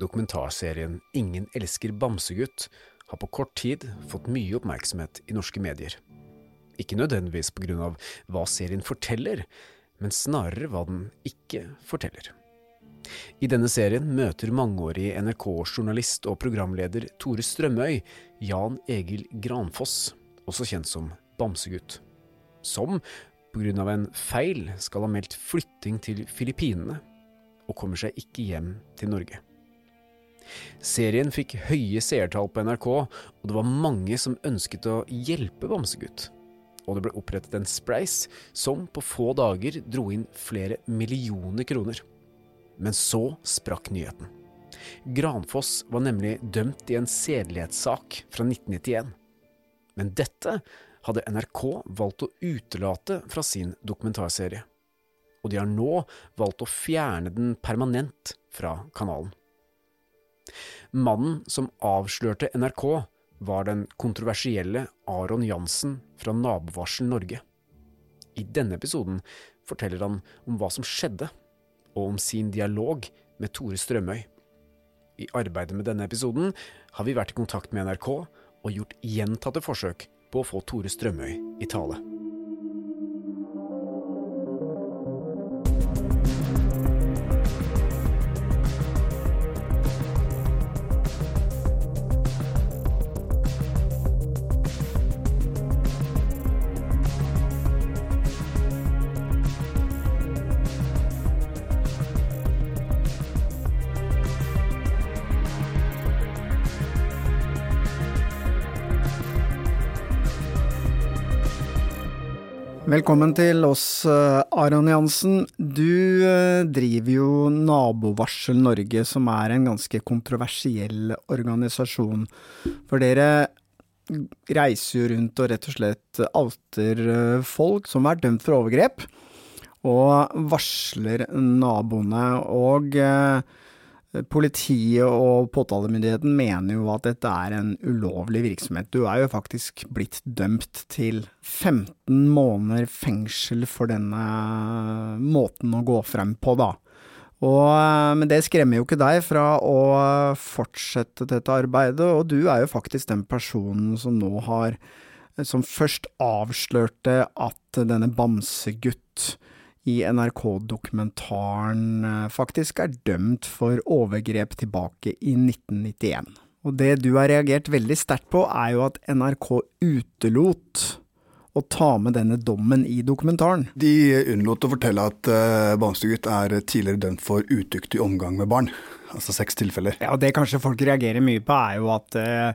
Dokumentarserien Ingen elsker bamsegutt har på kort tid fått mye oppmerksomhet i norske medier. Ikke nødvendigvis av hva serien forteller, men snarere hva den ikke forteller. I denne serien møter mangeårig NRK-journalist og programleder Tore Strømøy Jan Egil Granfoss, også kjent som Bamsegutt, som av en feil skal ha meldt flytting til Filippinene, og kommer seg ikke hjem til Norge. Serien fikk høye seertall på NRK, og det var mange som ønsket å hjelpe Bamsegutt. Og det ble opprettet en spleis som på få dager dro inn flere millioner kroner. Men så sprakk nyheten. Granfoss var nemlig dømt i en sedelighetssak fra 1991. Men dette hadde NRK valgt å utelate fra sin dokumentarserie. Og de har nå valgt å fjerne den permanent fra kanalen. Mannen som avslørte NRK, var den kontroversielle Aron Jansen fra Nabovarsel Norge. I denne episoden forteller han om hva som skjedde, og om sin dialog med Tore Strømøy. I arbeidet med denne episoden har vi vært i kontakt med NRK og gjort gjentatte forsøk på å få Tore Strømøy i tale. Velkommen til oss, eh, Aron Jansen. Du eh, driver jo Nabovarsel Norge, som er en ganske kontroversiell organisasjon. For dere reiser jo rundt og rett og slett alter eh, folk som er dømt for overgrep, og varsler naboene. Og Politiet og påtalemyndigheten mener jo at dette er en ulovlig virksomhet. Du er jo faktisk blitt dømt til 15 måneder fengsel for denne måten å gå frem på, da. Og, men det skremmer jo ikke deg fra å fortsette dette arbeidet, og du er jo faktisk den personen som nå har Som først avslørte at denne Bamsegutt i NRK-dokumentaren eh, faktisk er dømt for overgrep tilbake i 1991. Og det du har reagert veldig sterkt på, er jo at NRK utelot å ta med denne dommen i dokumentaren. De unnlot å fortelle at uh, Bamsegutt er tidligere dømt for udyktig omgang med barn. Altså seks tilfeller. Ja, og Det kanskje folk reagerer mye på, er jo at uh,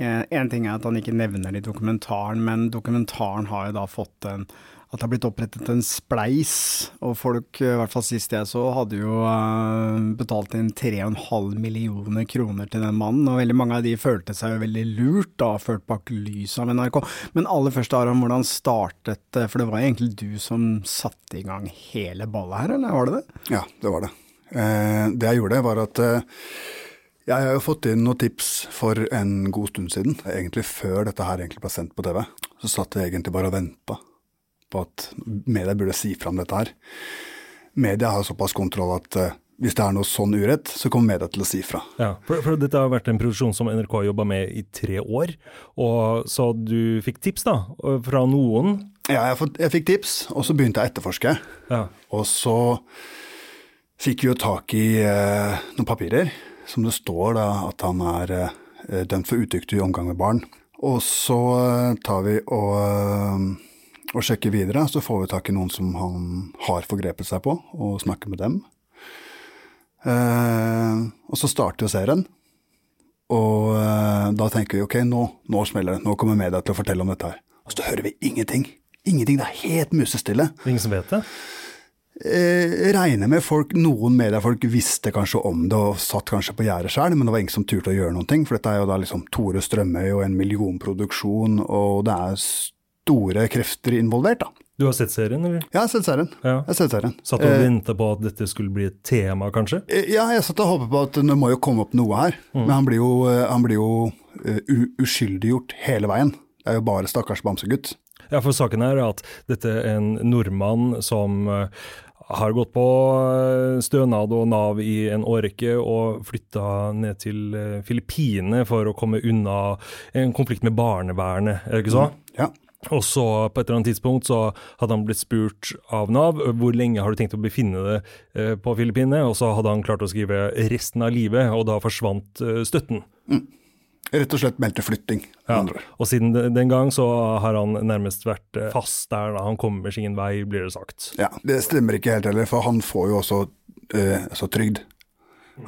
en ting er at han ikke nevner det i dokumentaren, men dokumentaren har jo da fått en at det har blitt opprettet en spleis, og folk, i hvert fall sist jeg så, hadde jo uh, betalt inn 3,5 millioner kroner til den mannen, og veldig mange av de følte seg jo veldig lurt da, ført bak lyset av NRK. Men aller først, Aron, hvordan startet det, for det var egentlig du som satte i gang hele ballet her, eller var det det? Ja, det var det. Eh, det jeg gjorde, var at eh, jeg har jo fått inn noen tips for en god stund siden, egentlig før dette her egentlig ble sendt på TV. Så satt jeg egentlig bare og venta på at media burde si fra om dette her. Media har såpass kontroll at uh, hvis det er noe sånn urett, så kommer media til å si fra. Ja, for, for Dette har vært en produksjon som NRK har jobba med i tre år. og Så du fikk tips da, fra noen? Ja, jeg, jeg fikk tips, og så begynte jeg å etterforske. Ja. Og så fikk vi jo tak i eh, noen papirer som det står da at han er eh, dømt for udyktig omgang med barn. Og så tar vi og og sjekker videre, så får vi tak i noen som han har forgrepet seg på, og snakker med dem. Eh, og så starter jo serien. Og eh, da tenker vi ok, nå, nå smeller det, nå kommer media til å fortelle om dette her. Og så hører vi ingenting. Ingenting, det er helt musestille. Ingen som vet det? eh, regner med folk, noen mediefolk visste kanskje om det og satt kanskje på gjerdet sjøl, men det var ingen som turte å gjøre noen ting. For dette er jo da liksom Tore Strømøy og en millionproduksjon, og det er store krefter involvert, da. Du har sett serien, eller? Ja, jeg har sett serien. Ja. Jeg har sett serien. Satt og venta ventet på at dette skulle bli et tema, kanskje? Eh, Ja, jeg satt og håpet på at det må jo komme opp noe her. Men han blir jo, eh, han blir jo uh, uskyldiggjort hele veien. Det er jo bare stakkars bamsegutt. Ja, for saken er at dette er en nordmann som eh, har gått på eh, stønad og Nav i en årrekke og flytta ned til eh, Filippinene for å komme unna en konflikt med barnevernet, er det ikke så? Ja. Og så på et eller annet tidspunkt så hadde han blitt spurt av Nav hvor lenge har du tenkt å befinne deg eh, på Filippinene, og så hadde han klart å skrive resten av livet, og da forsvant støtten. støtten. Rett og slett meldte flytting. Ja. Og siden den gang så har han nærmest vært fast der, da. han kommer sin vei, blir det sagt. Ja, Det stemmer ikke helt heller, for han får jo også eh, trygd.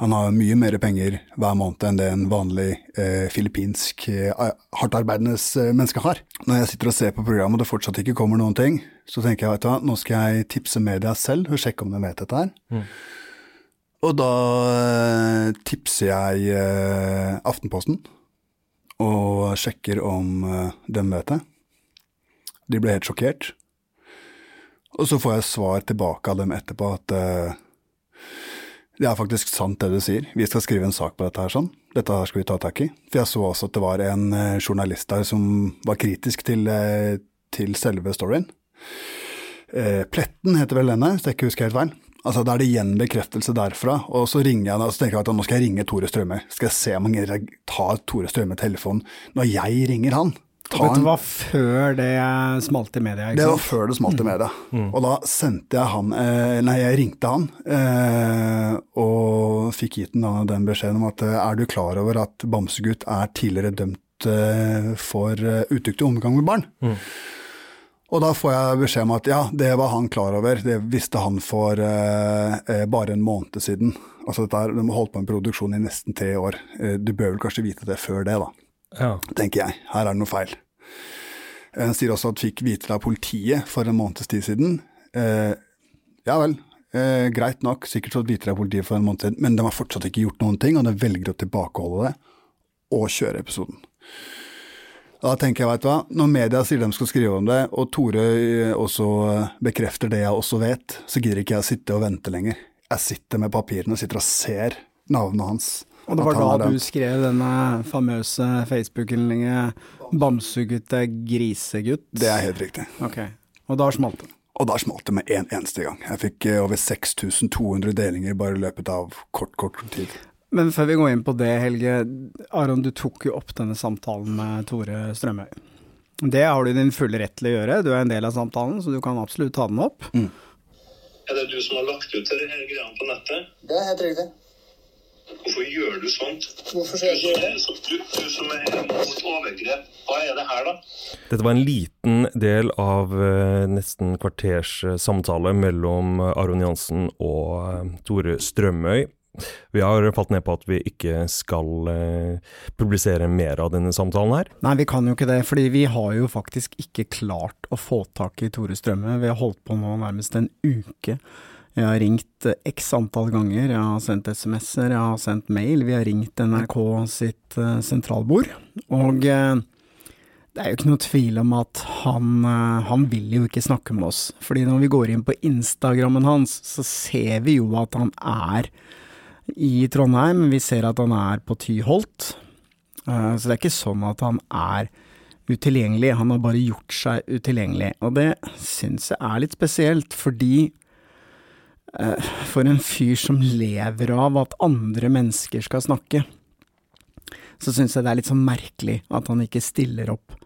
Han har mye mer penger hver måned enn det en vanlig eh, filippinsk eh, hardtarbeidende eh, menneske har. Når jeg sitter og ser på programmet og det fortsatt ikke kommer noen ting, så tenker jeg vet du hva, nå skal jeg tipse media selv og sjekke om de vet dette her. Og da eh, tipser jeg eh, Aftenposten og sjekker om eh, de vet det. De ble helt sjokkert. Og så får jeg svar tilbake av dem etterpå at eh, det er faktisk sant det du sier, vi skal skrive en sak på dette her sånn. Dette her skal vi ta tak i. For jeg så også at det var en eh, journalist der som var kritisk til, eh, til selve storyen. Eh, Pletten heter vel denne, hvis jeg ikke husker helt feil. Altså Da er det igjen bekreftelse derfra, og så ringer jeg og tenker jeg at nå skal jeg ringe Tore Strømme. Skal jeg se om han tar Tore Strømme telefonen når jeg ringer han. Ta Vet du hva, før det smalt i media, ikke det var før det smalt i media. Og da sendte jeg han eh, Nei, jeg ringte han eh, og fikk gitt den, den beskjeden om at eh, er du klar over at Bamsegutt er tidligere dømt eh, for uh, utuktig omgang med barn? Og da får jeg beskjed om at ja, det var han klar over, det visste han for eh, eh, bare en måned siden. Altså dette er, De har holdt på med produksjon i nesten tre år. Eh, du bør vel kanskje vite det før det, da Ja. tenker jeg. Her er det noe feil. Han sier også at fikk vite det av politiet for en måneds tid siden. Eh, ja vel, eh, greit nok, sikkert fått vite det av politiet for en måned siden, men de har fortsatt ikke gjort noen ting, og de velger å tilbakeholde det og kjøre episoden. Da tenker jeg, veit du hva, når media sier de skal skrive om det, og Tore eh, også eh, bekrefter det jeg også vet, så gidder ikke jeg å sitte og vente lenger. Jeg sitter med papirene og sitter og ser navnet hans. Og det var da du skrev denne famøse Facebook-innlegget 'Bamsegutt er grisegutt'? Det er helt riktig. Ok, og da smalt det. Og da smalt det med en eneste gang. Jeg fikk eh, over 6200 delinger bare i løpet av kort, kort tid. Men før vi går inn på det, Helge. Aron, du tok jo opp denne samtalen med Tore Strømøy. Det har du din fulle rett til å gjøre, du er en del av samtalen, så du kan absolutt ta den opp. Er det du som har lagt ut disse greiene på nettet? Det er helt riktig. Hvorfor gjør du sånt? Hvorfor skal jeg gjøre det? Du, du som er mot overgrep, hva er det her, da? Dette var en liten del av eh, nesten kvarters eh, samtale mellom eh, Aron Jansen og Tore Strømøy. Vi har falt ned på at vi ikke skal eh, publisere mer av denne samtalen her. Nei, vi kan jo ikke det, fordi vi har jo faktisk ikke klart å få tak i Tore Strømøy. Vi har holdt på nå nærmest en uke. Jeg har ringt eh, x antall ganger, jeg har sendt SMS-er, jeg har sendt mail, vi har ringt NRK sitt eh, sentralbord. Og eh, det er jo ikke noe tvil om at han, han vil jo ikke snakke med oss. Fordi når vi går inn på Instagrammen hans, så ser vi jo at han er i Trondheim, vi ser at han er på Tyholt. Så det er ikke sånn at han er utilgjengelig, han har bare gjort seg utilgjengelig. Og det syns jeg er litt spesielt, fordi for en fyr som lever av at andre mennesker skal snakke, så syns jeg det er litt sånn merkelig at han ikke stiller opp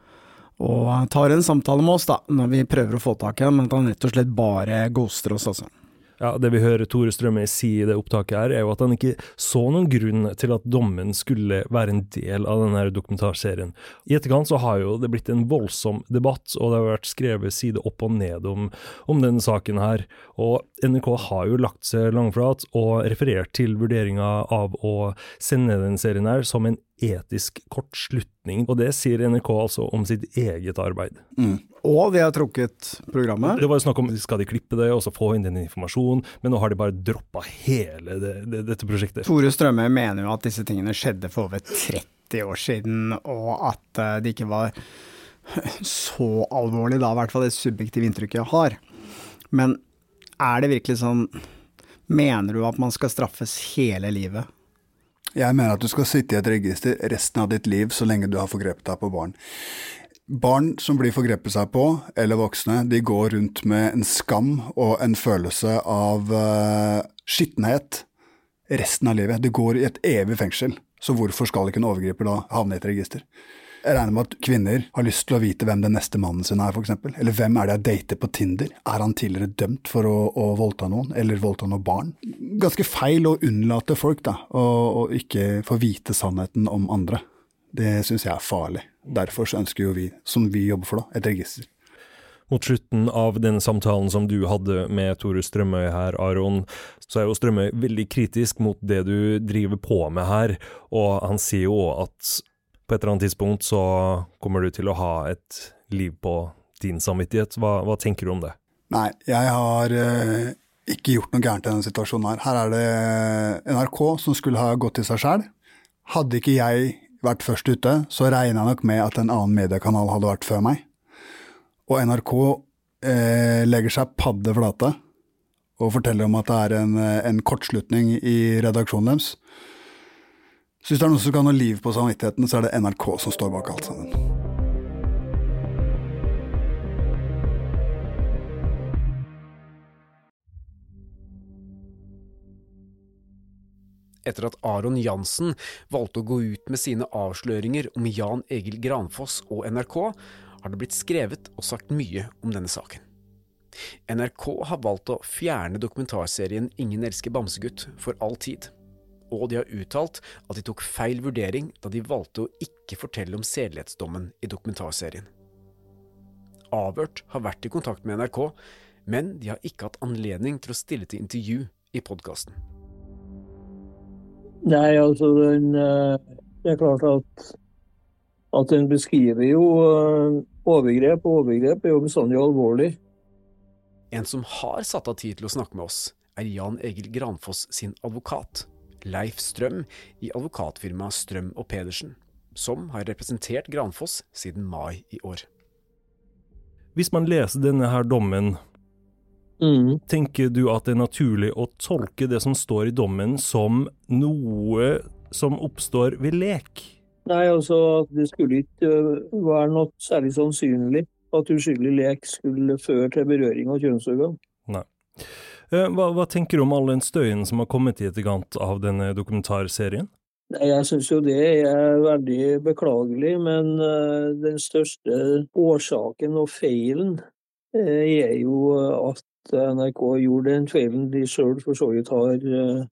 og tar en samtale med oss, da, når vi prøver å få tak i ham, men at han rett og slett bare ghoster oss, altså. Ja, Det vi hører Tore Strømøy si i det opptaket her, er jo at han ikke så noen grunn til at dommen skulle være en del av denne dokumentarserien. I etterkant så har jo det blitt en voldsom debatt, og det har vært skrevet side opp og ned om, om denne saken her. Og NRK har jo lagt seg langflat og referert til vurderinga av å sende den serien her som en etisk kortslutning, og det sier NRK altså om sitt eget arbeid. Mm. Og de har trukket programmet? Det var jo snakk om skal de klippe det og så få inn den informasjonen, men nå har de bare droppa hele det, det, dette prosjektet. Tore Strømme mener jo at disse tingene skjedde for over 30 år siden, og at eh, det ikke var så alvorlig da, i hvert fall det subjektive inntrykket jeg har. Men er det virkelig sånn Mener du at man skal straffes hele livet? Jeg mener at du skal sitte i et register resten av ditt liv så lenge du har forgrepet deg på barn. Barn som blir forgrepet seg på, eller voksne, de går rundt med en skam og en følelse av uh, skittenhet resten av livet. De går i et evig fengsel. Så hvorfor skal ikke en overgriper da havne i et register? Jeg regner med at kvinner har lyst til å vite hvem den neste mannen sin er, f.eks. Eller hvem er det jeg dater på Tinder? Er han tidligere dømt for å, å voldta noen, eller voldta noen barn? Ganske feil å unnlate folk, da, og, ikke få vite sannheten om andre. Det syns jeg er farlig. Derfor ønsker jo vi, som vi jobber for, da, et register. Mot slutten av denne samtalen som du hadde med Tore Strømøy her, Aron, så er jo Strømøy veldig kritisk mot det du driver på med her, og han sier jo at på et eller annet tidspunkt så kommer du til å ha et liv på din samvittighet. Hva, hva tenker du om det? Nei, jeg har eh, ikke gjort noe gærent i denne situasjonen her. Her er det NRK som skulle ha gått i seg sjæl. Hadde ikke jeg vært først ute, så regner jeg nok med at en annen mediekanal hadde vært før meg. Og NRK eh, legger seg padde flate og forteller om at det er en, en kortslutning i redaksjonen deres. Så hvis det er noen som kan ha liv på samvittigheten, så er det NRK som står bak alt sammen. Etter at Aron Jansen valgte å gå ut med sine avsløringer om Jan Egil Granfoss og NRK, har det blitt skrevet og sagt mye om denne saken. NRK har valgt å fjerne dokumentarserien Ingen elsker bamsegutt for all tid og de har uttalt at de tok feil vurdering da de valgte å ikke fortelle om sedelighetsdommen i dokumentarserien. Avhørt har vært i kontakt med NRK, men de har ikke hatt anledning til å stille til intervju i podkasten. Nei, altså den, eh, Det er klart at, at den beskriver jo eh, overgrep, og overgrep er jo bestandig alvorlig. En som har satt av tid til å snakke med oss, er Jan Egil Granfoss sin advokat. Leif Strøm i advokatfirmaet Strøm og Pedersen, som har representert Granfoss siden mai i år. Hvis man leser denne her dommen, mm. tenker du at det er naturlig å tolke det som står i dommen som noe som oppstår ved lek? Nei, altså det skulle ikke øh, være noe særlig sannsynlig at uskyldig lek skulle føre til berøring av kjønnsorgan. Nei. Eh, hva, hva, tenker du om all den støyen som har kommet i etterkant av denne dokumentarserien? Jeg syns jo det er veldig beklagelig, men eh, den største årsaken og feilen eh, er jo at NRK gjorde den feilen de sjøl for så vidt har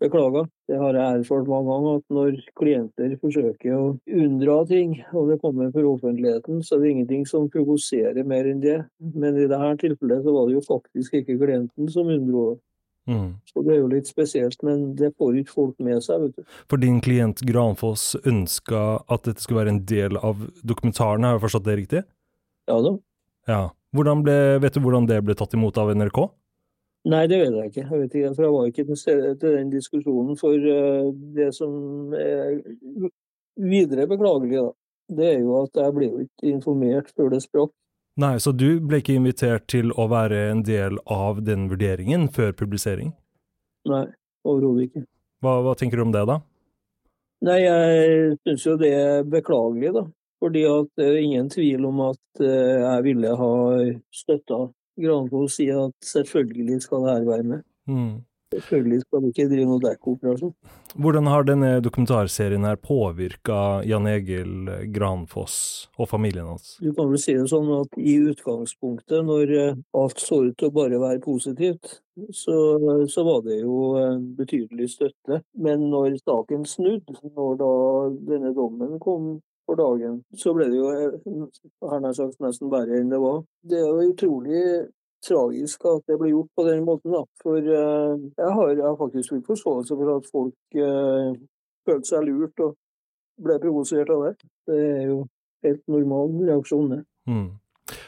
beklaga. Det har jeg erfart mange ganger, at når klienter forsøker å unndra ting, og det kommer for offentligheten, så er det ingenting som provoserer mer enn det. Men i dette tilfellet så var det jo faktisk ikke klienten som unndro det. Mm. Så det er jo litt spesielt, men det får ikke folk med seg, vet du. For din klient Granfoss ønska at dette skulle være en del av dokumentaren, har jeg forstått det riktig? Ja da. Ja. Ble, vet du hvordan det ble tatt imot av NRK? Nei, det vet jeg ikke. Jeg vet ikke, for jeg var ikke til stede til den diskusjonen. For uh, det som er videre beklagelig, da, det er jo at jeg ble jo ikke informert før det sprakk. Nei, så du ble ikke invitert til å være en del av den vurderingen før publisering? Nei, overhodet ikke. Hva, hva, tenker du om det, da? Nei, jeg syns jo det er beklagelig, da. Fordi at det er ingen tvil om at eh, jeg ville ha støtta Granfoss sier at selvfølgelig skal det her være med. Mm. Selvfølgelig skal vi ikke drive noe dekkoperasjon. Hvordan har denne dokumentarserien her påvirka Jan Egil Granfoss og familien hans? Du kan vel si det sånn at i utgangspunktet, når eh, alt så ut til å bare være positivt, så, så var det jo en betydelig støtte. Men når saken snudde, når da denne dommen kom for dagen, så ble det jo her nær sagt nesten verre enn det var. Det er jo utrolig tragisk at det ble gjort på den måten. Da. For uh, jeg, har, jeg, faktisk full forståelse for at folk uh, følte seg lurt og ble provosert av det. Det er jo helt normal reaksjon, det. Mm.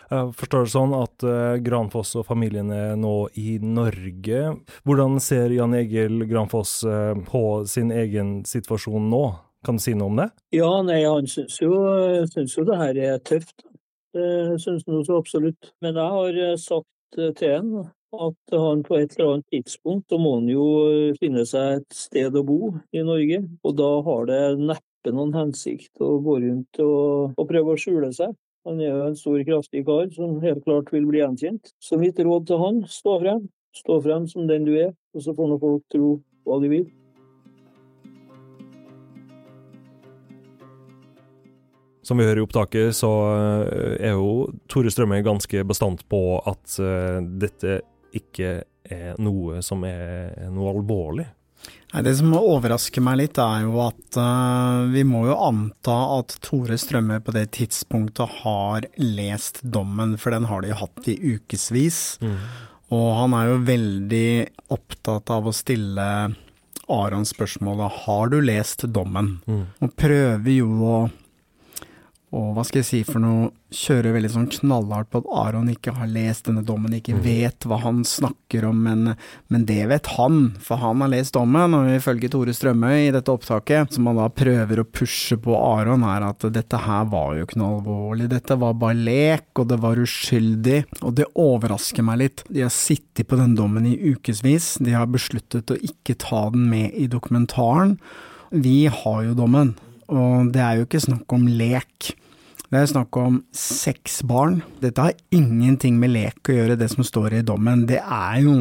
Jeg forstår det sånn at uh, Granfoss og familien er nå i Norge. Hvordan ser Jan Egil Granfoss uh, på sin egen situasjon nå? Kan du si noe om det? Ja, nei, han syns jo, syns jo det her er tøft. Det syns han så absolutt. Men jeg har eh, sagt til han at han på et eller annet tidspunkt så må han jo finne seg et sted å bo i Norge. Og da har det neppe noen hensikt å gå rundt og, og prøve å skjule seg. Han er jo en stor, kraftig kar som helt klart vil bli gjenkjent. Så mitt råd til han, stå frem. Stå frem som den du er, og så får nå folk tro hva de vil. Som vi hører i opptaket, så eh, er jo Tore Strømme ganske bastant på at uh, dette ikke er noe som er noe alvorlig. Nei, Det som overrasker meg litt, er jo at uh, vi må jo anta at Tore Strømme på det tidspunktet har lest dommen, for den har de hatt i ukevis. Mm. Og han er jo veldig opptatt av å stille Aron spørsmålet har du lest dommen? Mm. Og prøver jo å og hva skal jeg si for noe, kjører veldig sånn knallhardt på at Aron ikke har lest denne dommen, ikke mm. vet hva han snakker om, men, men, det vet han, for han har lest dommen, og ifølge Tore Strømøy i dette opptaket, som han da prøver å pushe på Aron, er at dette her var jo ikke noe alvorlig, dette var bare lek, og det var uskyldig, og det overrasker meg litt. De har sittet på den dommen i ukevis, de har besluttet å ikke ta den med i dokumentaren. Vi har jo dommen, og det er jo ikke snakk om lek. Det er snakk om seks barn. Dette har ingenting med lek å gjøre, det som står i dommen. Det er jo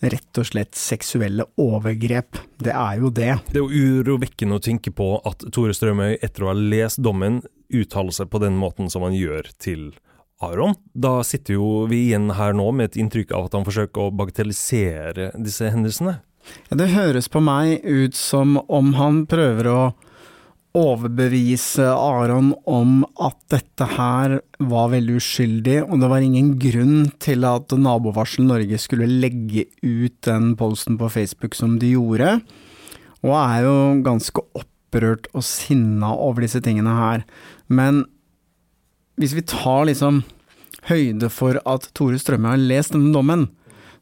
rett og slett seksuelle overgrep. Det er jo det. Det er jo urovekkende å tenke på at Tore Strømøy, etter å ha lest dommen, uttaler seg på den måten som han gjør til Aron. Da sitter jo vi igjen her nå med et inntrykk av at han forsøker å bagatellisere disse hendelsene. Ja, det høres på meg ut som om han prøver å overbevise Aron om at dette her var veldig uskyldig, og det var ingen grunn til at Nabovarsel Norge skulle legge ut den posten på Facebook som de gjorde, og er jo ganske opprørt og sinna over disse tingene her. Men hvis vi tar liksom høyde for at Tore Strømme har lest denne dommen,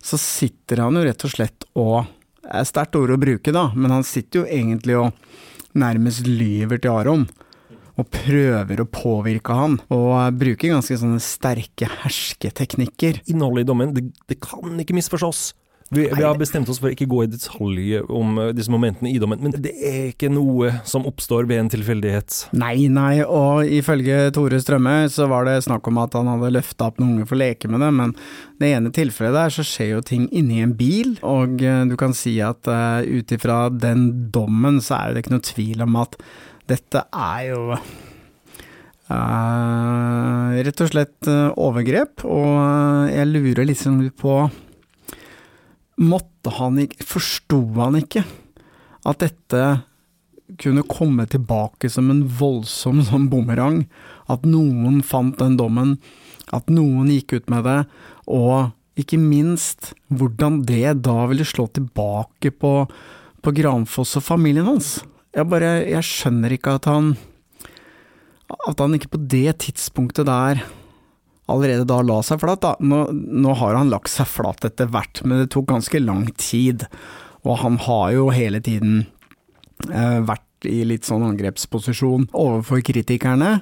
så sitter han jo rett og slett og Det er sterkt ord å bruke, da, men han sitter jo egentlig og nærmest lyver til Aron. Og prøver å påvirke han, og bruker ganske sånne sterke hersketeknikker. Innholdet i dommen, det, det kan ikke misforstås. Vi, vi, har bestemt oss for å ikke gå i detalj om eh, disse momentene i dommen, men det er ikke noe som oppstår ved en tilfeldighet. Nei, nei, og ifølge Tore Strømme så var det snakk om at han hadde løfta opp noen unger for å leke med det, men det ene tilfellet der så skjer jo ting inni en bil, og uh, du kan si at uh, ut ifra den dommen så er det ikke noe tvil om at dette er jo uh, rett og slett overgrep, og jeg lurer liksom på måtte han ikke Forsto han ikke at dette kunne komme tilbake som en voldsom sånn bumerang? At noen fant den dommen, at noen gikk ut med det, og ikke minst hvordan det da ville slå tilbake på, på Granfoss og familien hans. Jeg bare Jeg skjønner ikke at han At han ikke på det tidspunktet der allerede da la seg flat. Da. Nå, nå har han lagt seg flat etter hvert, men det tok ganske lang tid. Og han har jo hele tiden eh, vært i litt sånn angrepsposisjon overfor kritikerne.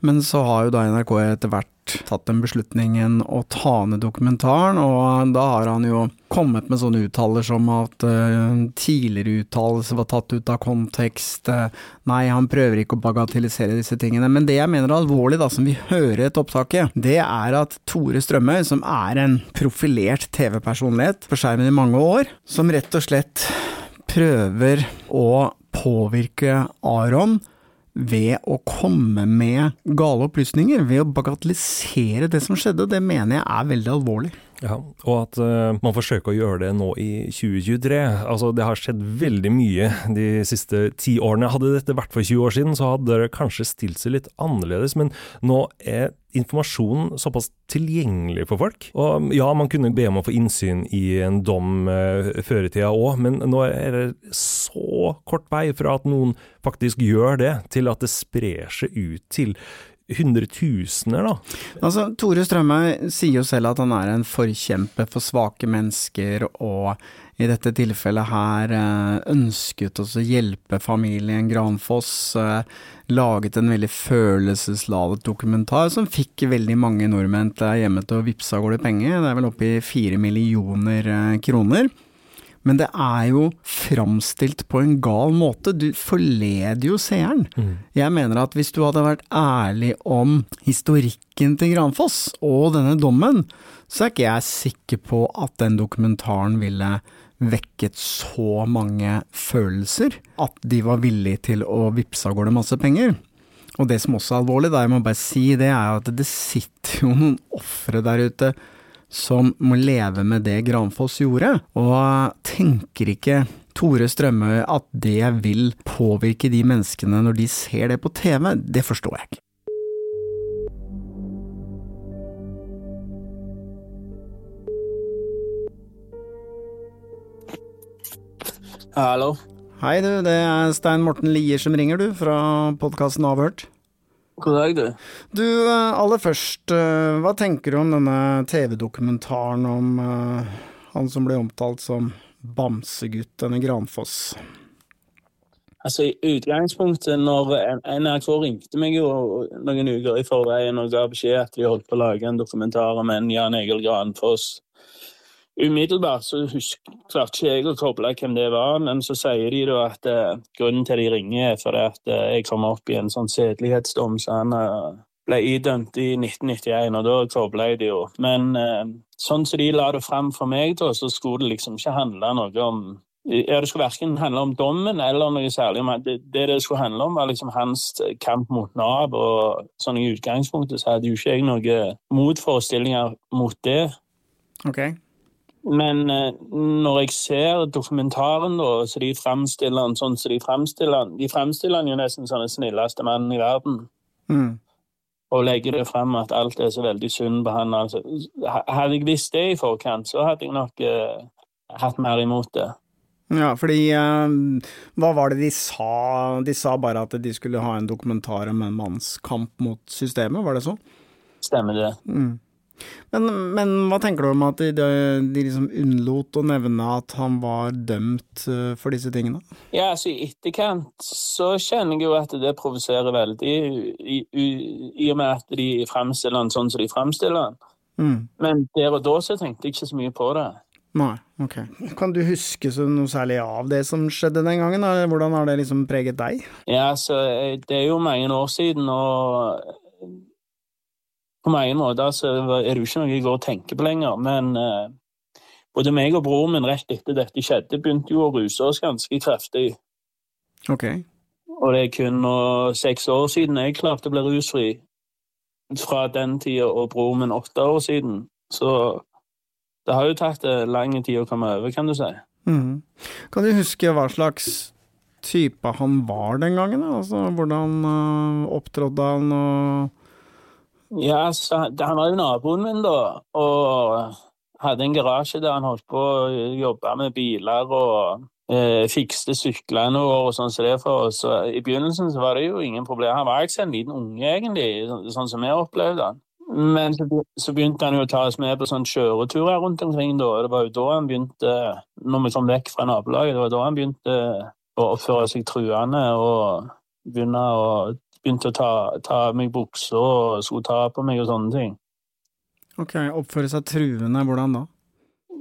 Men så har jo da NRK etter hvert tatt den beslutningen å ta ned dokumentaren, og da har han jo kommet med sånne uttaler som at uh, tidligere uttalelser var tatt ut av kontekst, uh, nei, han prøver ikke å bagatellisere disse tingene. Men det jeg mener er alvorlig, da, som vi hører et opptak opptaket, det er at Tore Strømøy, som er en profilert TV-personlighet på skjermen i mange år, som rett og slett prøver å påvirke Aron ved å komme med gale opplysninger, ved å bagatellisere det som skjedde. Det mener jeg er veldig alvorlig. Ja, og at uh, man forsøker å gjøre det nå i 2023. Altså, det har skjedd veldig mye de siste ti årene. Hadde dette vært for 20 år siden, så hadde det kanskje stilt seg litt annerledes, men nå er informasjonen såpass tilgjengelig for folk. Og ja, man kunne be om å få innsyn i en dom uh, før i tida òg, men nå er det så kort vei fra at noen faktisk gjør det, til at det sprer seg ut til hundretusener, da. Altså, Tore Strømøy sier jo selv at han er en forkjemper for svake mennesker, og i dette tilfellet her eh, ønsket også å hjelpe familien Granfoss. Eh, laget en veldig følelsesladet dokumentar som fikk veldig mange nordmenn til hjemme til å vippse av gårde penger. Det er vel oppe i fire millioner eh, kroner. Men det er jo framstilt på en gal måte. Du forleder jo seeren. Mm. Jeg mener at hvis du hadde vært ærlig om historikken til Granfoss og denne dommen, så er ikke jeg sikker på at den dokumentaren ville vekket så mange følelser at de var villige til å vippse av gårde masse penger. Og det som også er alvorlig, da jeg må bare si det, er at det sitter jo noen ofre der ute som må leve med det Granfoss gjorde, og tenker ikke Tore Strømøy at det vil påvirke de menneskene når de ser det på TV, det forstår jeg ikke. Hallo. Hei du, det er Stein Morten Lier som ringer du, fra podkasten Avhørt. God dag, du. Du, eh, aller først, eh, hva tenker du om denne TV-dokumentaren om uh, han som ble omtalt som bamsegutt, denne Granfoss? Altså, I utgangspunktet, når NRK ringte meg jo noen uker i forveien og ga beskjed at de holdt på å lage en dokumentar om en Jan Egil Granfoss Umiddelbart så husk, klarte ikke jeg å koble hvem det var, men så sier de da at uh, grunnen til de ringer, er fordi at uh, jeg kom opp i en sånn sedelighetsdom så han uh, ble idømt i 1991, og da kobla jeg det jo. Men sånn som de la det fram for meg, da, så skulle det liksom ikke handle noe om ja, Det skulle verken handle om dommen eller noe særlig. Det, det det skulle handle om, var liksom hans kamp mot Nav. og sånn I utgangspunktet så hadde jo ikke jeg noen motforestillinger mot det. Okay. Men eh, når jeg ser dokumentaren, da, så de framstiller han sånn som de framstiller han De fremstiller han jo nesten som den snilleste mannen i verden. Mm. Og legger det frem at alt er så veldig sunn han. Altså, hadde jeg visst det i forkant, så hadde jeg nok uh, hatt mer imot det. Ja, fordi uh, Hva var det de sa? De sa bare at de skulle ha en dokumentar om en manns kamp mot systemet, var det sånn? Stemmer det. Mm. Men, men, hva tenker du om at de, de liksom unnlot å nevne at han var dømt eh, for disse tingene? Ja, altså I etterkant så kjenner jeg jo at det provoserer veldig, i, i, i, og med at de framstiller han sånn som de framstiller han. Mm. Men der og da så tenkte jeg ikke så mye på det. Nei, ok. Kan du huske noe særlig av det som skjedde den gangen? Eller hvordan har det liksom preget deg? Ja, altså, Det er jo mange år siden, og på mange måter så er det jo ikke noe jeg går og tenker på lenger. Men eh, både meg og broren min rett etter dette skjedde, begynte jo å ruse oss ganske kraftig. Ok. Og det er kun uh, seks år siden jeg klarte å bli rusfri. Fra den tida og broren min åtte år siden. Så det har jo tatt uh, lang tid å komme over, kan du si. Mm. Kan du huske hva slags type han var den gangen? Altså, hvordan uh, opptrådte han? og ja, så, han var jo naboen min, da. Og hadde en garasje der han holdt på å jobbe med biler og eh, fikste syklene og sånn som det for oss. Så I begynnelsen så var det jo ingen problem. Han var ikke en liten unge, egentlig, sånn som vi opplevde han. Men så, så begynte han jo å ta oss med på sånne kjøreturer rundt omkring. da, og Det var jo da han begynte, når vi kom vekk fra nabolaget, det var da han begynte å oppføre seg truende og begynne å begynte å ta, ta av meg buksa og skulle ta på meg og sånne ting. Ok, Oppføre seg truende, hvordan da?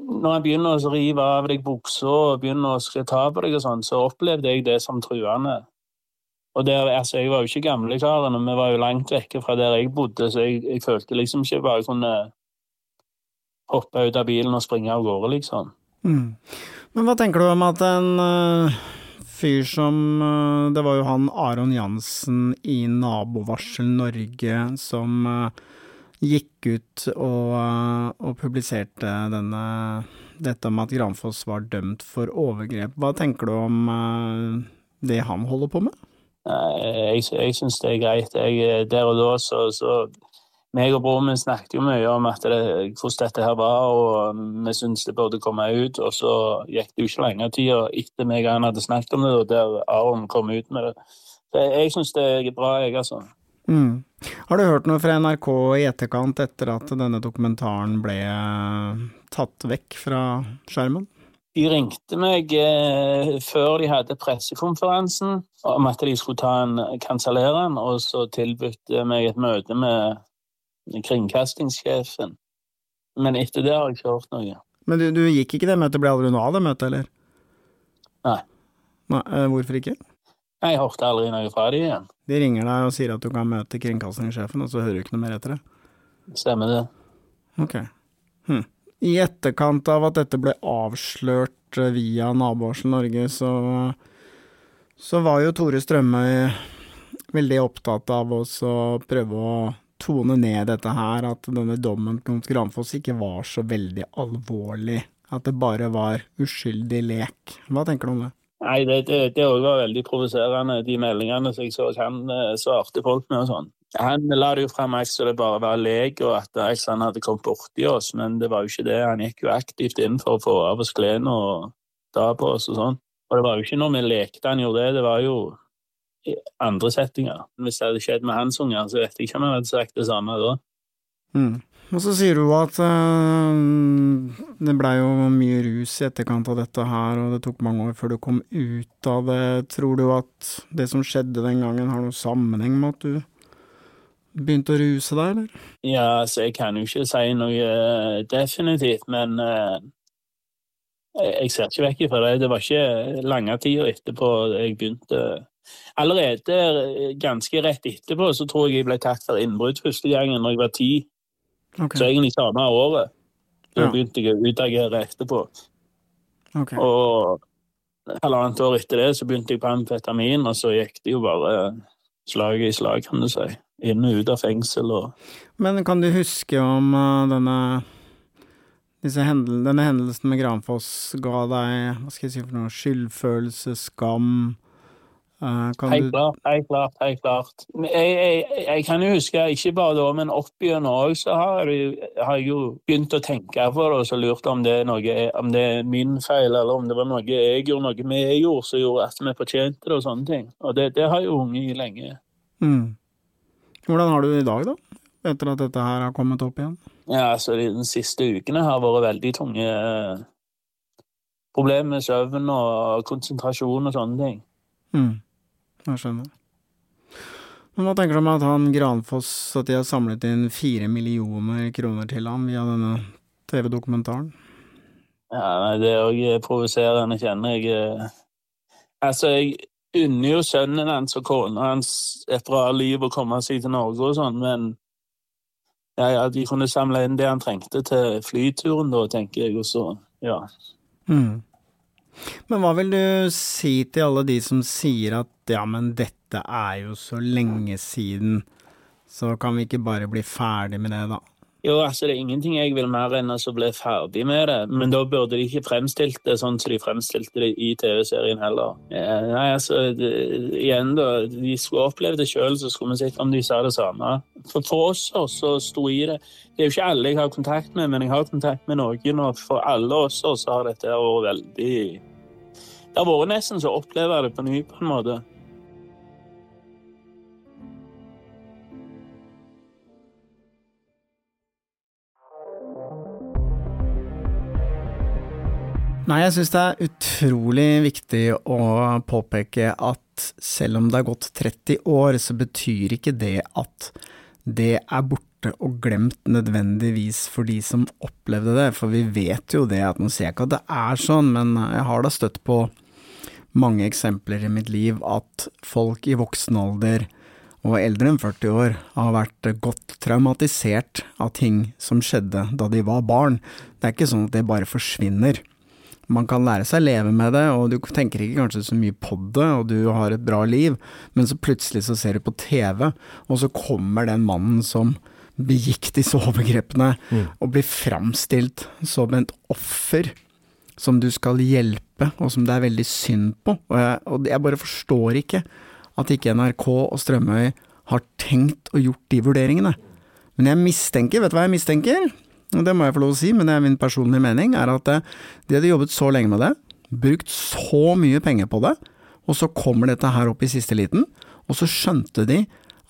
Når jeg begynner å rive av deg buksa og begynner å ta på deg og sånn, så opplevde jeg det som truende. Og der, altså, Jeg var jo ikke gamlekaren, og vi var jo langt vekke fra der jeg bodde, så jeg, jeg følte liksom ikke bare kunne hoppe ut av bilen og springe av gårde, liksom. Mm. Men hva tenker du om at en uh fyr som eh, Det var jo han Aron Jansen i Nabovarsel Norge som eh, gikk ut og, og publiserte denne, dette om at Granfoss var dømt for overgrep. Hva tenker du om det han holder på med? Jeg, jeg syns det er greit. Jeg, der og da så, så meg og broren min snakket jo mye om det, hvordan dette her var, og vi syntes det burde komme ut. Og så gikk det jo ikke lenge tid etter meg og han hadde snakket om det, og der Aron kom ut med det. Så jeg, jeg syns det er bra, jeg, altså. Mm. Har du hørt noe fra NRK i etterkant etter at denne dokumentaren ble eh, tatt vekk fra skjermen? De ringte meg eh, før de hadde pressekonferansen om at de skulle ta en, kansellere den, og så tilbød meg et møte med kringkastingssjefen. Men etter det har jeg ikke hørt noe. Men du, du gikk ikke det møtet? Ble aldri noe av det møtet, eller? Nei. Nei eh, hvorfor ikke? Jeg hørte aldri noe fra dem igjen. De ringer deg og sier at du kan møte kringkastingssjefen, og så hører du ikke noe mer etter det? Stemmer det. Ok. Hm. I etterkant av at dette ble avslørt eh, via Nabovarsel Norge, så, så var jo Tore Strømøy veldig opptatt av å prøve å tone ned dette her, at denne dommen mot Granfoss ikke var så veldig alvorlig. At det bare var uskyldig lek. Hva tenker du om det? Nei, det, det, det var veldig provoserende, de meldingene som jeg så han eh, svarte folk med og sånn. Han la det jo frem så det bare var lek, og at han hadde kommet borti oss, men det var jo ikke det. Han gikk jo aktivt inn for å få av oss klærne og ta på oss og sånn. Og det var jo ikke når vi lekte han gjorde det, det var jo i andre settinger. Hvis det hadde skjedd med hans unger, så vet jeg ikke om jeg hadde sagt det samme da. Mm. Og så sier du at uh, det blei jo mye rus i etterkant av dette her, og det tok mange år før du kom ut av det. Tror du at det som skjedde den gangen har noe sammenheng med at du begynte å ruse deg, eller? Ja, altså jeg kan jo ikke si noe uh, definitivt, men uh, jeg ser ikke vekk ifra det. Det var ikke lange tider etterpå jeg begynte Allerede eh, ganske rett etterpå så tror jeg jeg ble tatt for innbrudd første gangen når jeg var ti. Okay. Så egentlig samme året. Da ja. begynte jeg å utagere etterpå. Okay. Og halvannet år etter det så begynte jeg på amfetamin, og så gikk det jo bare slag i slag, kan du si. Inn og ut av fengsel og Men kan du huske om uh, denne hendel, denne hendelsen med Granfoss ga deg hva skal jeg si for noe, skyldfølelse, skam? Uh, helt klart, helt klart. helt klart. Jeg, jeg, jeg, kan jo huske, ikke bare da, men opp igjennom òg, så har jeg, har jeg, jo begynt å tenke på det og så lurt om det, er noe, om det er min feil, eller om det var noe jeg gjorde, noe vi gjorde som gjorde at vi fortjente det, og sånne ting. Og det, det har jo unge i lenge. Mm. Hvordan har du det i dag, da? Etter at dette her har kommet opp igjen? Ja, altså De siste ukene har vært veldig tunge eh, problemer med søvn og konsentrasjon og sånne ting. Mm. Jeg skjønner. Men hva tenker du om at han Granfoss at de har samlet inn fire millioner kroner til ham via denne TV-dokumentaren? Ja, det er òg provoserende, kjenner jeg. Eh. Altså, jeg unner jo sønnen hans og kona hans et bra liv å komme seg til Norge og sånn, men ja, ja, de kunne samle inn det han trengte til flyturen da, tenker jeg, og så, ja. Mm. Men hva vil du si til alle de som sier at ja, men dette er jo så lenge siden, så kan vi ikke bare bli ferdig med det, da? Jo, altså det er ingenting jeg vil mer enn å bli ferdig med det, men da burde de ikke fremstilt det sånn som de fremstilte det i TV-serien heller. Ja, nei, altså, det, igjen da, de skulle oppleve det sjøl, så skulle vi sett om de sa det samme. For, for oss så sto i det. Det er jo ikke alle jeg har kontakt med, men jeg har kontakt med noen, og for alle oss så har dette vært veldig Det har vært nesten så å oppleve det på ny, på en måte. Nei, jeg syns det er utrolig viktig å påpeke at selv om det har gått 30 år, så betyr ikke det at det er borte og glemt nødvendigvis for de som opplevde det, for vi vet jo det at nå ser jeg ikke at det er sånn, men jeg har da støtt på mange eksempler i mitt liv at folk i voksen alder og eldre enn 40 år har vært godt traumatisert av ting som skjedde da de var barn. Det er ikke sånn at det bare forsvinner man kan lære seg å leve med det, og du tenker ikke kanskje så mye på det, og du har et bra liv, men så plutselig så ser du på TV, og så kommer den mannen som begikk disse overgrepene, mm. og blir framstilt som et offer som du skal hjelpe, og som det er veldig synd på. Og jeg, og jeg bare forstår ikke at ikke NRK og Strømøy har tenkt og gjort de vurderingene. Men jeg mistenker, vet du hva jeg mistenker? Det må jeg få lov å si, men det er min personlige mening, er at eh, de hadde jobbet så lenge med det, brukt så mye penger på det, og så kommer dette her opp i siste liten, og så skjønte de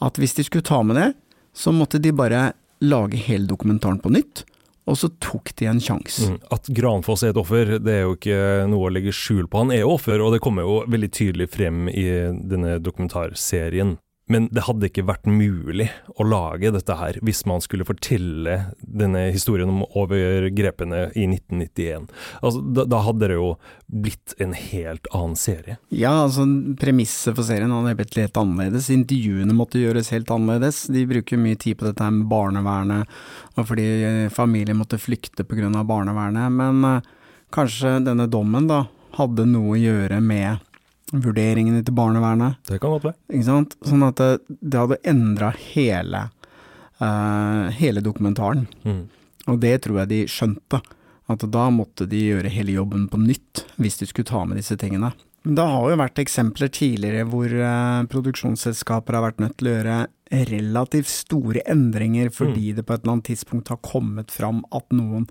at hvis de skulle ta med det, så måtte de bare lage hele dokumentaren på nytt, og så tok de en sjanse. Mm. At Granfoss er et offer, det er jo ikke noe å legge skjul på. Han er jo offer, og det kommer jo veldig tydelig frem i denne dokumentarserien. Men det hadde ikke vært mulig å lage dette her hvis man skulle fortelle denne historien om overgrepene i 1991. Altså, da, da, hadde det jo blitt en helt annen serie. Ja, altså premisset for serien hadde blitt litt annerledes. Intervjuene måtte gjøres helt annerledes. De bruker mye tid på dette med barnevernet, og fordi familien måtte flykte pga. barnevernet. Men uh, kanskje denne dommen da hadde noe å gjøre med vurderingene til barnevernet. Det kan godt være. Ikke sant? Sånn at det, det hadde endra hele, uh, hele dokumentaren. Mm. Og det tror jeg de skjønte. At da måtte de gjøre hele jobben på nytt, hvis de skulle ta med disse tingene. Men det har jo vært eksempler tidligere hvor uh, produksjonsselskaper har vært nødt til å gjøre relativt store endringer fordi mm. det på et eller annet tidspunkt har kommet fram at noen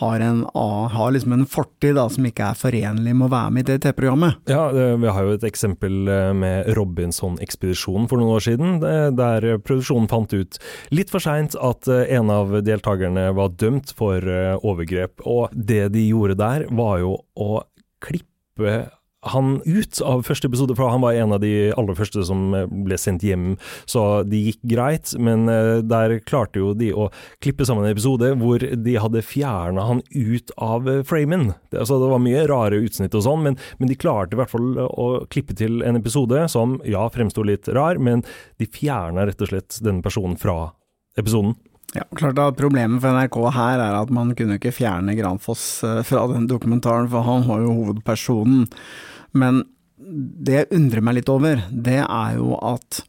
har, en, har liksom en fortid da, som ikke er forenlig med å være med i DT-programmet. Ja, vi har jo et eksempel eh, med Robinson-ekspedisjonen for noen år siden, der produksjonen fant ut litt for seint at eh, en av deltakerne var dømt for eh, overgrep. Og det de gjorde der, var jo å klippe han ut av første episode, for han var en av de aller første som eh, ble sendt hjem, så det gikk greit. Men eh, der klarte jo de å klippe sammen en episode hvor de hadde fjerna han ut av eh, framen. Altså, det var mye rare utsnitt og sånn, men, men, de klarte i hvert fall å klippe til en episode som ja, fremsto litt rar, men de fjerna rett og slett den personen fra episoden. Ja, klart at Problemet for NRK her er at man kunne ikke fjerne Granfoss fra den dokumentaren, for han var jo hovedpersonen. Men det jeg undrer meg litt over, det er jo at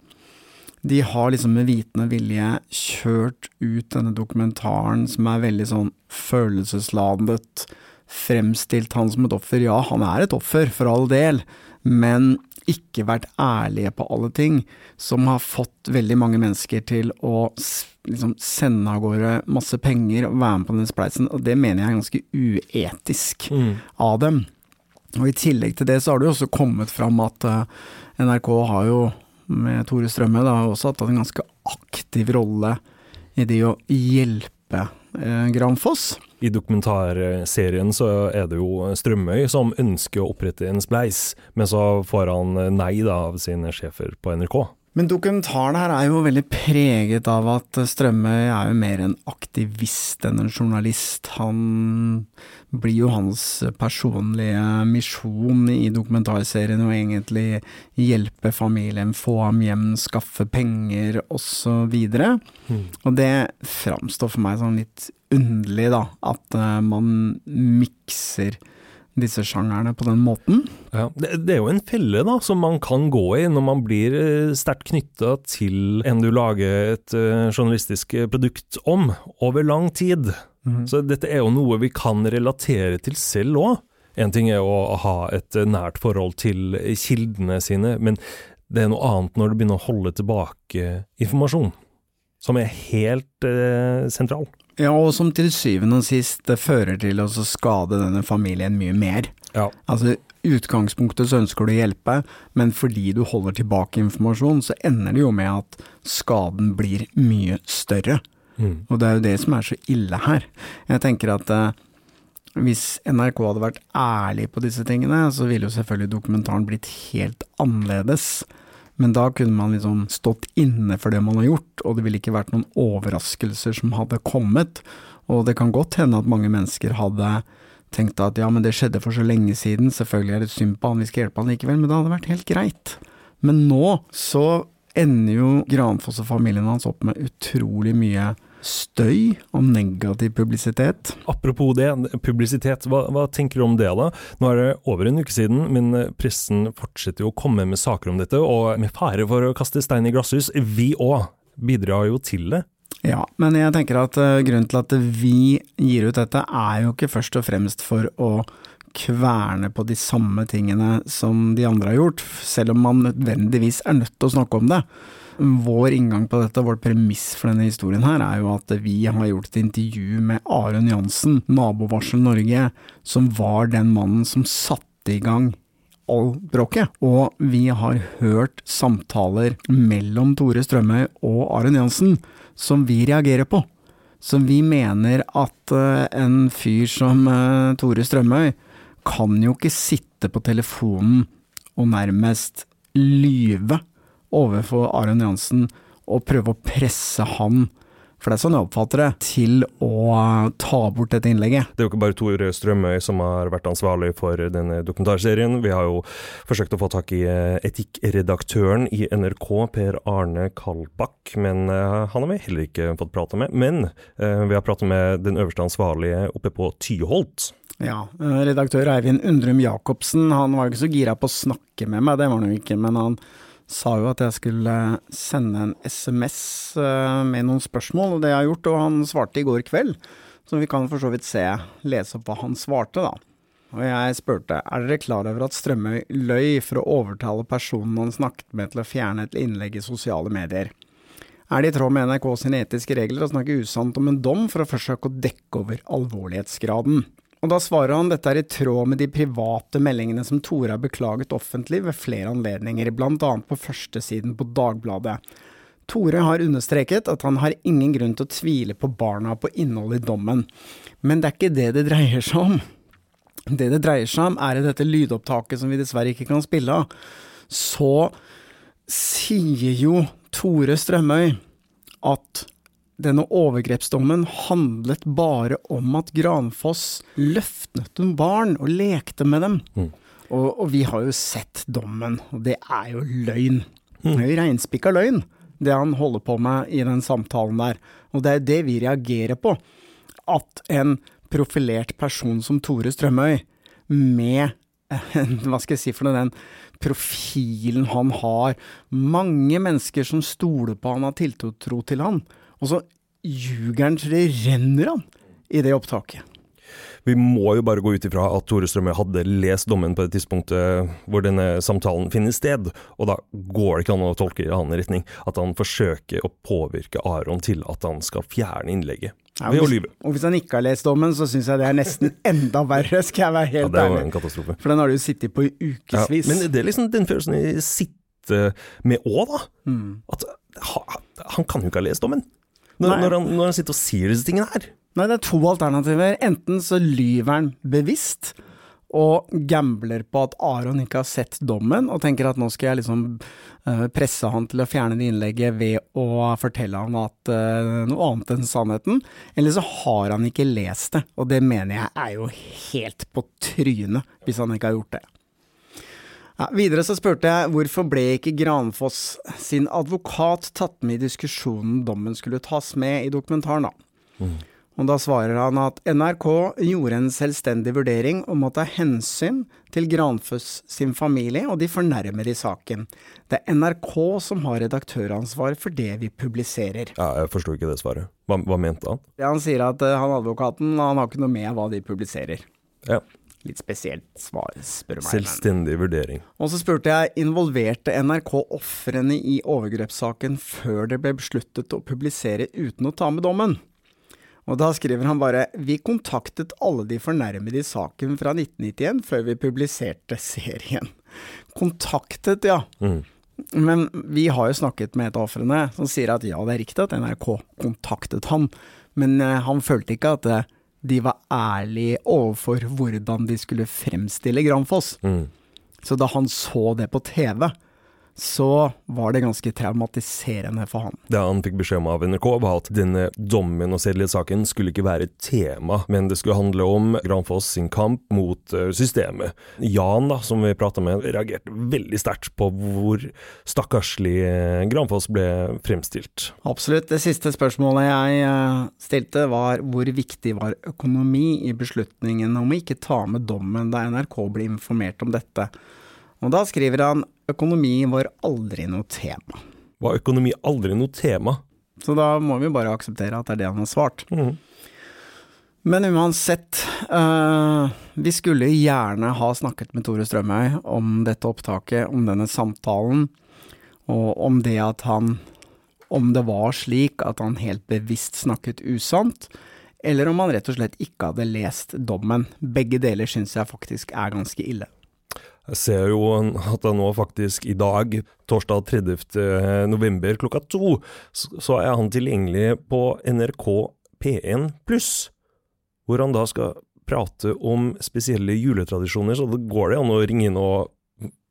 de har liksom med vitende vilje kjørt ut denne dokumentaren som er veldig sånn følelsesladet, fremstilt han som et offer. Ja, han er et offer, for all del, men ikke vært ærlige på alle ting, som har fått veldig mange mennesker til å liksom sende av gårde masse penger og være med på den spleisen, og det mener jeg er ganske uetisk mm. av dem. Og I tillegg til det så har det jo også kommet fram at uh, NRK har jo, med Tore Strømme, da, også hatt en ganske aktiv rolle i det å hjelpe uh, Granfoss. I dokumentarserien så er det jo Strømøy som ønsker å opprette en spleis, men så får han nei da av sine sjefer på NRK. Men dokumentaren her er jo veldig preget av at Strømøy er jo mer en aktivist enn en journalist. Han blir jo hans personlige misjon i dokumentarserien å egentlig hjelpe familien, få ham hjem, skaffe penger osv. Mm. Og det framstår for meg sånn litt underlig, da, at uh, man mikser disse sjangerne på den måten. Ja, det, det, er jo en felle da, som man kan gå i når man blir eh, sterkt knytta til en du lager et uh, journalistisk produkt om, over lang tid. Mm. Så dette er jo noe vi kan relatere til selv òg. En ting er å ha et nært forhold til kildene sine, men det er noe annet når du begynner å holde tilbake informasjon, som er helt eh, sentral. Ja, og som til syvende og sist fører til å skade denne familien mye mer. Ja. Altså, i utgangspunktet så ønsker du å hjelpe, men fordi du holder tilbake informasjon, så ender det jo med at skaden blir mye større. Mm. Og det er jo det som er så ille her. Jeg tenker at eh, hvis NRK hadde vært ærlig på disse tingene, så ville jo selvfølgelig dokumentaren blitt helt annerledes. Men da kunne man liksom stått inne for det man har gjort, og det ville ikke vært noen overraskelser som hadde kommet. Og det kan godt hende at mange mennesker hadde tenkt at ja, men det skjedde for så lenge siden, selvfølgelig er det synd på han, vi skal hjelpe han likevel, men det hadde vært helt greit. Men nå så ender jo Granfoss og familien hans opp med utrolig mye støy og negativ publisitet. Apropos det, publisitet, hva, hva, tenker du om det da? Nå er det over en uke siden, men pressen fortsetter jo å komme med saker om dette, og med fare for å kaste stein i glasshus, vi òg bidrar jo til det. Ja, men jeg tenker at uh, grunnen til at vi gir ut dette, er jo ikke først og fremst for å kverne på de samme tingene som de andre har gjort, selv om man nødvendigvis er nødt til å snakke om det. Vår inngang på dette, vårt premiss for denne historien her, er jo at vi har gjort et intervju med Aron Jansen, Nabovarsel Norge, som var den mannen som satte i gang all bråket. Og vi har hørt samtaler mellom Tore Strømøy og Aron Jansen som vi reagerer på. Som vi mener at uh, en fyr som uh, Tore Strømøy kan jo ikke sitte på telefonen og nærmest lyve overfor Aron Jansen og prøve å presse han for det er sånn jeg oppfatter det, til å ta bort dette innlegget. Det er jo ikke bare Tore Strømøy som har vært ansvarlig for denne dokumentarserien. Vi har jo forsøkt å få tak i eh, etikkredaktøren i NRK, Per Arne Kalbakk, men eh, han har vi heller ikke fått prate med. Men eh, vi har pratet med den øverste ansvarlige oppe på Tyholt. Ja, redaktør Eivind Undrum Jacobsen, han var jo ikke så gira på å snakke med meg, det var han jo ikke, men han sa jo at jeg skulle sende en SMS eh, med noen spørsmål, og det jeg har gjort, og han svarte i går kveld. Så vi kan for så vidt se, lese opp hva han svarte, da. Og jeg spurte er dere klar over at Strømøy løy for å overtale personen han snakket med til å fjerne et innlegg i sosiale medier? Er det i tråd med NRK sine etiske regler å snakke usant om en dom for å forsøke å dekke over alvorlighetsgraden? Og da svarer han dette er i tråd med de private meldingene som Tore har beklaget offentlig ved flere anledninger, annet på førstesiden på Dagbladet. Tore har understreket at han har ingen grunn til å tvile på barna på innholdet i dommen, men det er ikke det det dreier seg om. Det det dreier seg om, er i dette lydopptaket som vi dessverre ikke kan spille av, så sier jo Tore Strømøy at denne overgrepsdommen handlet bare om at Granfoss løftet noen barn og lekte med dem. Mm. Og, og, vi har jo sett dommen, og det er jo løgn. Jo reinspikka løgn, det han holder på med i den samtalen der. Og det er det vi reagerer på. At en profilert person som Tore Strømøy, med hva skal jeg si for noe, den profilen han har, mange mennesker som stoler på han, har tiltro til han, og så ljuger han så det renner han i det opptaket. Vi må jo bare gå ut ifra at Tore Strømøy hadde lest dommen på det tidspunktet hvor denne samtalen finner sted, og da går det ikke an å tolke i annen retning. At han forsøker å påvirke Aron til at han skal fjerne innlegget. Ja, ved å lyve. Og hvis han ikke har lest dommen, så syns jeg det er nesten enda verre, skal jeg være helt ærlig. Ja, det var en katastrofe. For den har du jo sittet på i ukevis. Ja, men det er liksom den følelsen jeg sitter med òg, da. Mm. At han kan jo ikke ha lest dommen. Når, når, han, når han sitter og sier disse tingene her. Nei, det er to alternativer. Enten så lyver han bevisst og gambler på at Aron ikke har sett dommen, og tenker at nå skal jeg liksom uh, presse han til å fjerne det innlegget ved å fortelle han at uh, noe annet enn sannheten. Eller så har han ikke lest det, og det mener jeg er jo helt på trynet hvis han ikke har gjort det. Ja, videre så spurte jeg hvorfor ble ikke Granfoss sin advokat tatt med i diskusjonen dommen skulle tas med i dokumentaren, da. Mm. Og da svarer han at NRK gjorde en selvstendig vurdering om å ta hensyn til Granfoss sin familie og de fornærmede i saken. Det er NRK som har redaktøransvar for det vi publiserer. Ja, jeg forsto ikke det svaret. Hva, hva mente han? Han sier at uh, han advokaten han har ikke noe med hva de publiserer. Ja. Litt spesielt svar, spør du meg. Selvstendig vurdering. Og så spurte jeg, involverte NRK ofrene i overgrepssaken før det ble besluttet å publisere uten å ta med dommen? Og da skriver han bare vi kontaktet alle de fornærmede i saken fra 1991 før vi publiserte serien. Kontaktet, ja. Mm. Men vi har jo snakket med et av ofrene som sier at ja, det er riktig at NRK kontaktet han, men uh, han følte ikke at uh, de var ærlige overfor hvordan de skulle fremstille Granfoss. Mm. Så da han så det på TV, så var det ganske traumatiserende for han. Det han fikk beskjed om av NRK, var at denne dommen og sedelighetssaken skulle ikke være et tema, men det skulle handle om Granfoss sin kamp mot eh, systemet. Jan, da, som vi prata med, reagerte veldig sterkt på hvor stakkarslig eh, Granfoss ble fremstilt. Absolutt. Det siste spørsmålet jeg eh, stilte var hvor viktig var økonomi i beslutningen om å ikke ta med dommen da NRK ble informert om dette. Og da skriver han økonomi var aldri noe tema. Var økonomi aldri noe tema? Så da må vi bare akseptere at det er det han har svart. Mm. Men uansett, uh, vi skulle gjerne ha snakket med Tore Strømøy om dette opptaket, om denne samtalen, og om det at han Om det var slik at han helt bevisst snakket usant, eller om han rett og slett ikke hadde lest dommen. Begge deler syns jeg faktisk er ganske ille. Jeg ser jo at jeg nå faktisk i dag, torsdag 30. november klokka to, så er han tilgjengelig på NRK P1 pluss hvor han da skal prate om spesielle juletradisjoner, så det går det an å ringe inn og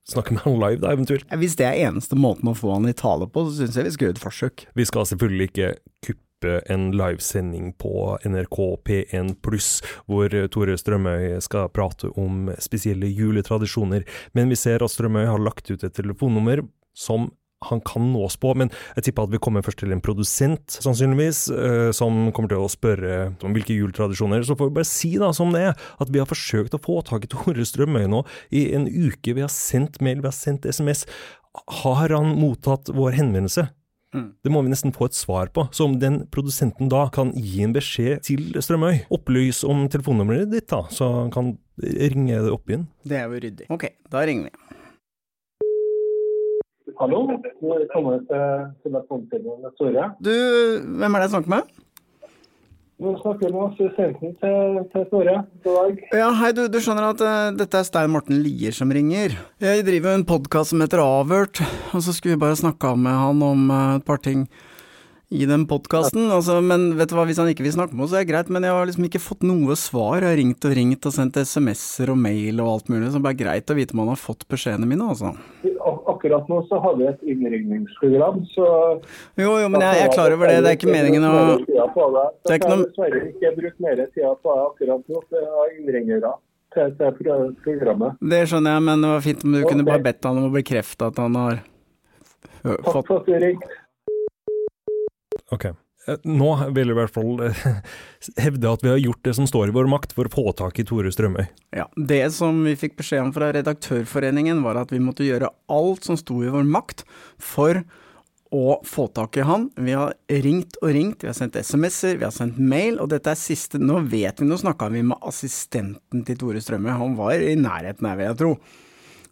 snakke med han live, da, eventuelt? Hvis det er eneste måten å få han i tale på, så syns jeg vi skal gjøre et forsøk. Vi skal selvfølgelig ikke kuppe en livesending på NRK P1 pluss, hvor Tore Strømøy skal prate om spesielle juletradisjoner, men vi ser at Strømøy har lagt ut et telefonnummer som han kan nås på, men jeg tipper at vi kommer først til en produsent, sannsynligvis, uh, som kommer til å spørre om hvilke juletradisjoner. Så får vi bare si da som det er, at vi har forsøkt å få tak i Tore Strømøy nå i en uke. Vi har sendt mail, vi har sendt SMS. Har han mottatt vår henvendelse? Mm. Det må vi nesten få et svar på. Så om den produsenten da kan gi en beskjed til Strømøy, opplys om telefonnummeret ditt, da, så han kan ringe det opp igjen. Det er jo ryddig. Ok, da ringer vi. Hallo, velkommen til telefontilbudet med Tore. Du, hvem er det jeg snakker med? Nå snakker med assistenten til, til. God. Ja, hei, du, du skjønner at uh, dette er Stein Morten Lier som ringer. Jeg driver en podkast som heter Avhørt, og så skulle vi bare snakka med han om uh, et par ting i den podkasten. Altså, men vet du hva, hvis han ikke vil snakke med oss, så er det greit, men jeg har liksom ikke fått noe svar. Jeg har ringt og ringt og sendt SMS-er og mail og alt mulig, så det er greit å vite om han har fått beskjedene mine, altså. Akkurat nå så har vi et innringningsprogram, så Jo, jo, men jeg, jeg er klar over det. Det er ikke meningen å Det er ikke noe Dessverre ikke brukt mer tid på det akkurat nå, for jeg har innringere. Til, til programmet. Det skjønner jeg, men det var fint om du kunne bare bedt han om å bekrefte at han har fått Takk for at du ringte. Ok. Eh, nå vil jeg i hvert fall eh, hevde at vi har gjort det som står i vår makt for å få tak i Tore Strømøy. Ja, Det som vi fikk beskjed om fra Redaktørforeningen, var at vi måtte gjøre alt som sto i vår makt for å få tak i han. Vi har ringt og ringt, vi har sendt SMS-er, vi har sendt mail, og dette er siste Nå vet vi, nå snakka vi med assistenten til Tore Strømøy, han var i nærheten her, vil jeg tro.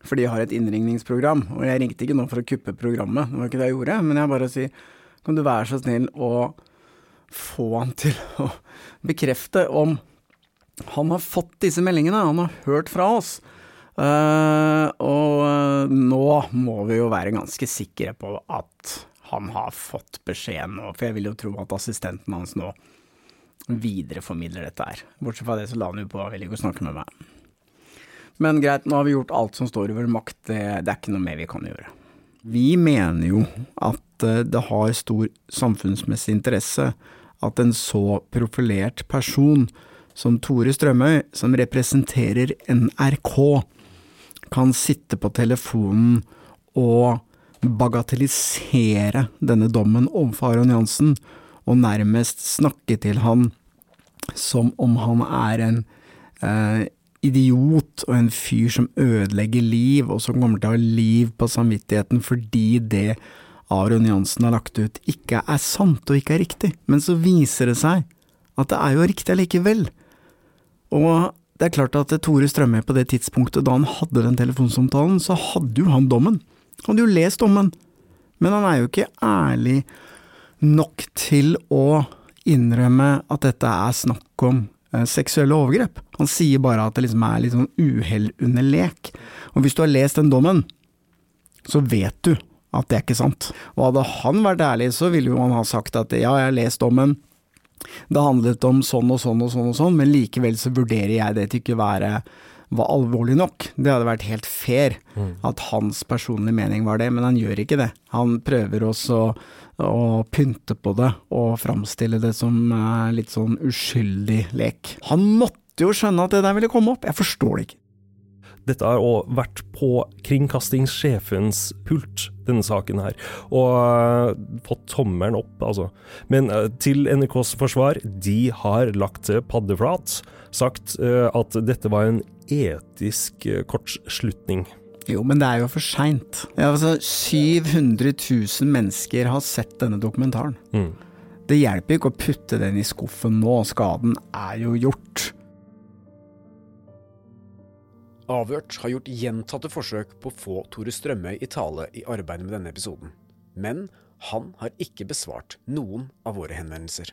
For de har et innringningsprogram, og jeg ringte ikke nå for å kuppe programmet, det var ikke det jeg gjorde, men jeg bare sier kan du være så snill å få han til å bekrefte om han har fått disse meldingene, han har hørt fra oss. Uh, og uh, nå må vi jo være ganske sikre på at han har fått beskjed nå, for jeg vil jo tro at assistenten hans nå videreformidler dette her. Bortsett fra det så la han jo på, vil ikke snakke med meg. Men greit, nå har vi gjort alt som står i vår makt, det, det er ikke noe mer vi kan gjøre. Vi mener jo at Eh, det har stor samfunnsmessig interesse at en så profilert person som Tore Strømøy, som representerer NRK, kan sitte på telefonen og bagatellisere denne dommen overfor Aron Jansen, og nærmest snakke til han som om han er en eh, idiot og en fyr som ødelegger liv, og som kommer til å ha liv på samvittigheten fordi det Aron Jansen har lagt ut, ikke er sant og ikke er riktig, men så viser det seg at det er jo riktig allikevel. Og det er klart at Tore Strømøy på det tidspunktet da han hadde den telefonsamtalen, så hadde jo han dommen. Han hadde jo lest dommen. Men han er jo ikke ærlig nok til å innrømme at dette er snakk om seksuelle overgrep. Han sier bare at det liksom er litt sånn uhell under lek. Og hvis du har lest den dommen, så vet du at det er ikke sant. Og hadde han vært ærlig, så ville jo han ha sagt at ja, jeg har lest dommen, det handlet om sånn og sånn og sånn og sånn, men likevel så vurderer jeg det til ikke være var alvorlig nok. Det hadde vært helt fair mm. at hans personlige mening var det, men han gjør ikke det. Han prøver også å pynte på det og framstille det som litt sånn uskyldig lek. Han måtte jo skjønne at det der ville komme opp, jeg forstår det ikke. Dette har òg vært på kringkastingssjefens pult, denne saken her, og uh, fått tommelen opp, altså. Men uh, til NRKs forsvar, de har lagt paddeflat, sagt at dette var en etisk kortslutning. Jo, men det er jo for seint. Ja, altså, 700 000 mennesker har sett denne dokumentaren. Mm. Det hjelper ikke å putte den i skuffen nå, skaden er jo gjort. Avhørt har gjort gjentatte forsøk på å få Tore Strømøy i tale i arbeidet med denne episoden, men han har ikke besvart noen av våre henvendelser.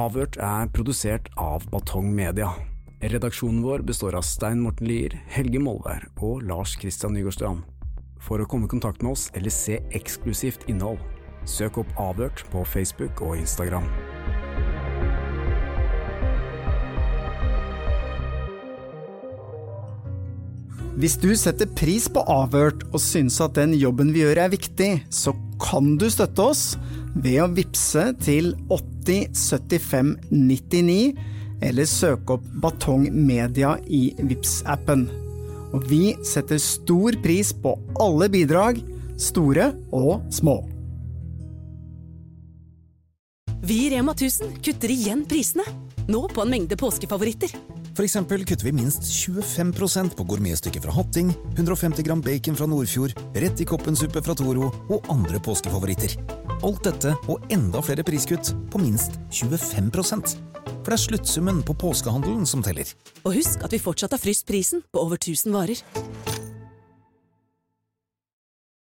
Avhørt er produsert av Batong Media. Redaksjonen vår består av Stein Morten Lier, Helge Molvær og Lars Kristian Nygårdstrand. For å komme i kontakt med oss eller se eksklusivt innhold, søk opp Avhørt på Facebook og Instagram. Hvis du setter pris på Avhørt og syns at den jobben vi gjør er viktig, så kan du støtte oss ved å vippse til 8 80 75 99, eller søk opp Batong Media i vips appen Og vi setter stor pris på alle bidrag, store og små. Vi i Rema 1000 kutter igjen prisene, nå på en mengde påskefavoritter. Eksempel kutter vi minst 25% på gourmetstykket fra Hatting, 150 gram bacon fra Nordfjord, rett i koppensuppe fra Toro og andre påskefavoritter. Alt dette og enda flere priskutt på minst 25% For det er sluttsummen på påskehandelen som teller. Og husk at vi fortsatt har fryst prisen på over 1000 varer.